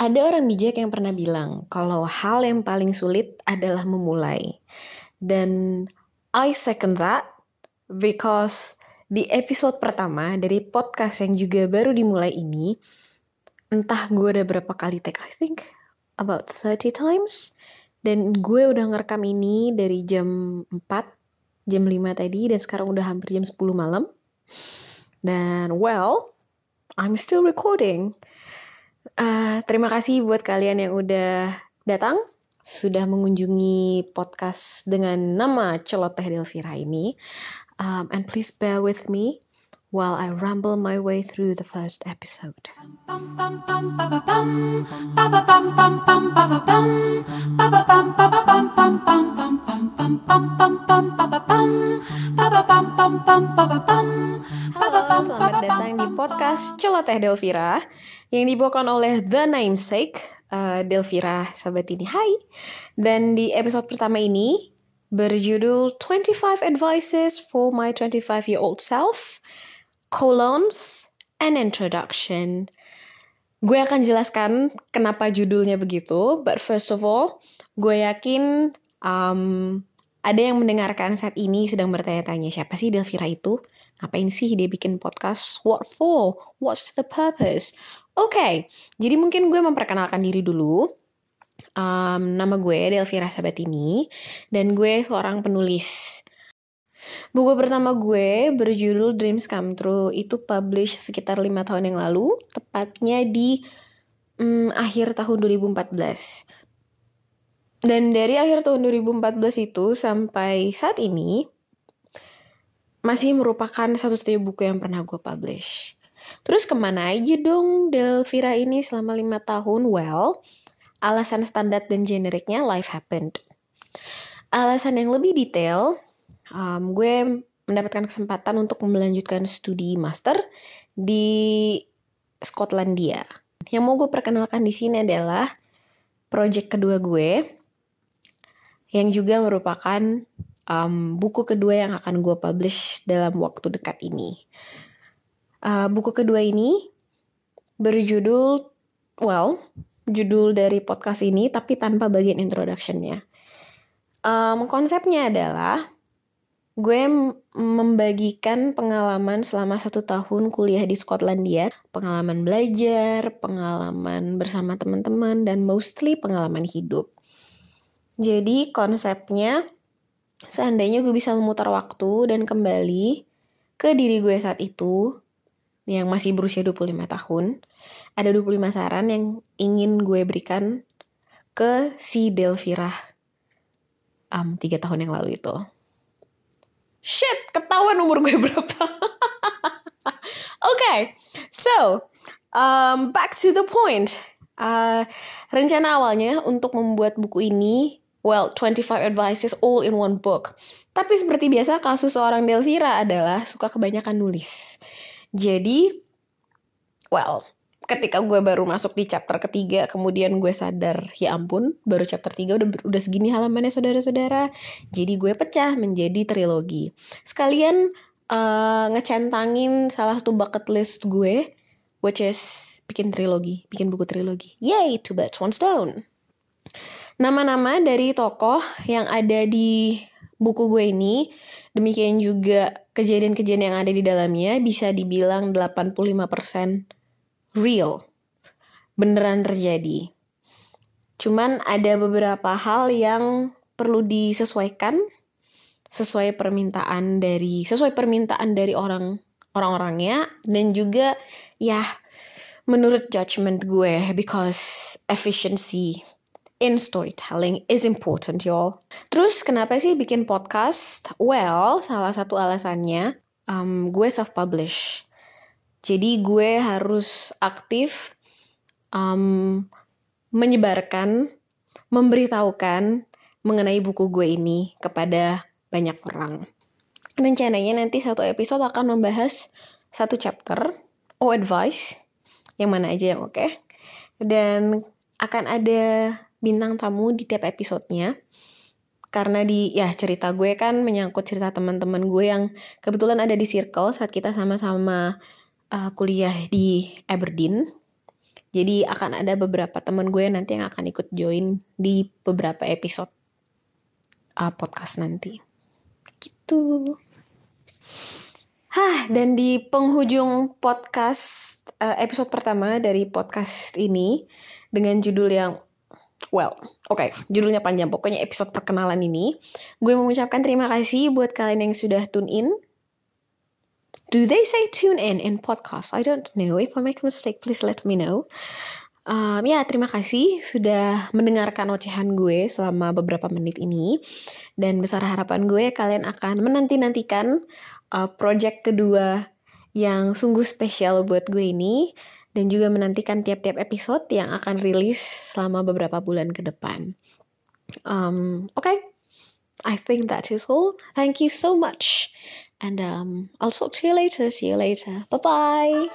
Ada orang bijak yang pernah bilang kalau hal yang paling sulit adalah memulai. Dan I second that because di episode pertama dari podcast yang juga baru dimulai ini, entah gue udah berapa kali take, I think about 30 times. Dan gue udah ngerekam ini dari jam 4, jam 5 tadi, dan sekarang udah hampir jam 10 malam. Dan well, I'm still recording. Uh, terima kasih buat kalian yang udah datang, sudah mengunjungi podcast dengan nama Celoteh Delvira ini. Um, and please bear with me while I ramble my way through the first episode. Selamat datang di podcast Celoteh Delvira yang dibawakan oleh The Namesake, uh, Delvira sahabat ini. Hai. Dan di episode pertama ini berjudul 25 Advices for My 25 Year Old Self, colons, and introduction. Gue akan jelaskan kenapa judulnya begitu, but first of all, gue yakin um, ada yang mendengarkan saat ini sedang bertanya-tanya siapa sih Delvira itu? Ngapain sih dia bikin podcast? What for? What's the purpose? Oke, okay, jadi mungkin gue memperkenalkan diri dulu. Um, nama gue Delvira Sabatini dan gue seorang penulis. Buku pertama gue berjudul Dreams Come True itu publish sekitar lima tahun yang lalu, tepatnya di um, akhir tahun 2014. Dan dari akhir tahun 2014 itu sampai saat ini masih merupakan satu-satunya buku yang pernah gue publish. Terus ke mana aja dong Delvira ini selama lima tahun? Well, alasan standar dan generiknya life happened. Alasan yang lebih detail, um, gue mendapatkan kesempatan untuk melanjutkan studi master di Skotlandia. Yang mau gue perkenalkan di sini adalah project kedua gue, yang juga merupakan um, buku kedua yang akan gue publish dalam waktu dekat ini. Uh, buku kedua ini berjudul, well, judul dari podcast ini tapi tanpa bagian introductionnya. Um, konsepnya adalah gue membagikan pengalaman selama satu tahun kuliah di Skotlandia, pengalaman belajar, pengalaman bersama teman-teman, dan mostly pengalaman hidup. Jadi konsepnya, seandainya gue bisa memutar waktu dan kembali ke diri gue saat itu, yang masih berusia 25 tahun, ada 25 saran yang ingin gue berikan ke si Delvira um, 3 tahun yang lalu itu. Shit, ketahuan umur gue berapa. Oke, okay, so um, back to the point. Uh, rencana awalnya untuk membuat buku ini, well, 25 advices all in one book. Tapi seperti biasa, kasus seorang Delvira adalah suka kebanyakan nulis. Jadi, well, ketika gue baru masuk di chapter ketiga, kemudian gue sadar, ya ampun, baru chapter tiga udah udah segini halamannya saudara-saudara. Jadi gue pecah menjadi trilogi. Sekalian uh, ngecentangin salah satu bucket list gue, which is bikin trilogi, bikin buku trilogi. Yay, two birds, one stone. Nama-nama dari tokoh yang ada di buku gue ini, demikian juga kejadian-kejadian yang ada di dalamnya bisa dibilang 85% real. Beneran terjadi. Cuman ada beberapa hal yang perlu disesuaikan sesuai permintaan dari sesuai permintaan dari orang orang-orangnya dan juga ya menurut judgment gue because efficiency in storytelling is important, y'all. Terus kenapa sih bikin podcast? Well, salah satu alasannya um, gue self-publish. Jadi gue harus aktif um, menyebarkan, memberitahukan mengenai buku gue ini kepada banyak orang. Rencananya nanti satu episode akan membahas satu chapter, or advice, yang mana aja yang oke. Okay. Dan akan ada bintang tamu di tiap episodenya karena di ya cerita gue kan menyangkut cerita teman-teman gue yang kebetulan ada di circle saat kita sama-sama uh, kuliah di Aberdeen Jadi akan ada beberapa teman gue nanti yang akan ikut join di beberapa episode uh, podcast nanti. Gitu. Hah, dan di penghujung podcast uh, episode pertama dari podcast ini dengan judul yang well, oke, okay, judulnya panjang. Pokoknya episode perkenalan ini, gue mengucapkan terima kasih buat kalian yang sudah tune in Do they say tune in in podcast? I don't know. If I make a mistake, please let me know. Um, ya, terima kasih sudah mendengarkan ocehan gue selama beberapa menit ini. Dan besar harapan gue kalian akan menanti-nantikan uh, project kedua yang sungguh spesial buat gue ini dan juga menantikan tiap-tiap episode yang akan rilis selama beberapa bulan ke depan. Um, okay, I think that is all. Thank you so much, and um, I'll talk to you later. See you later. Bye bye.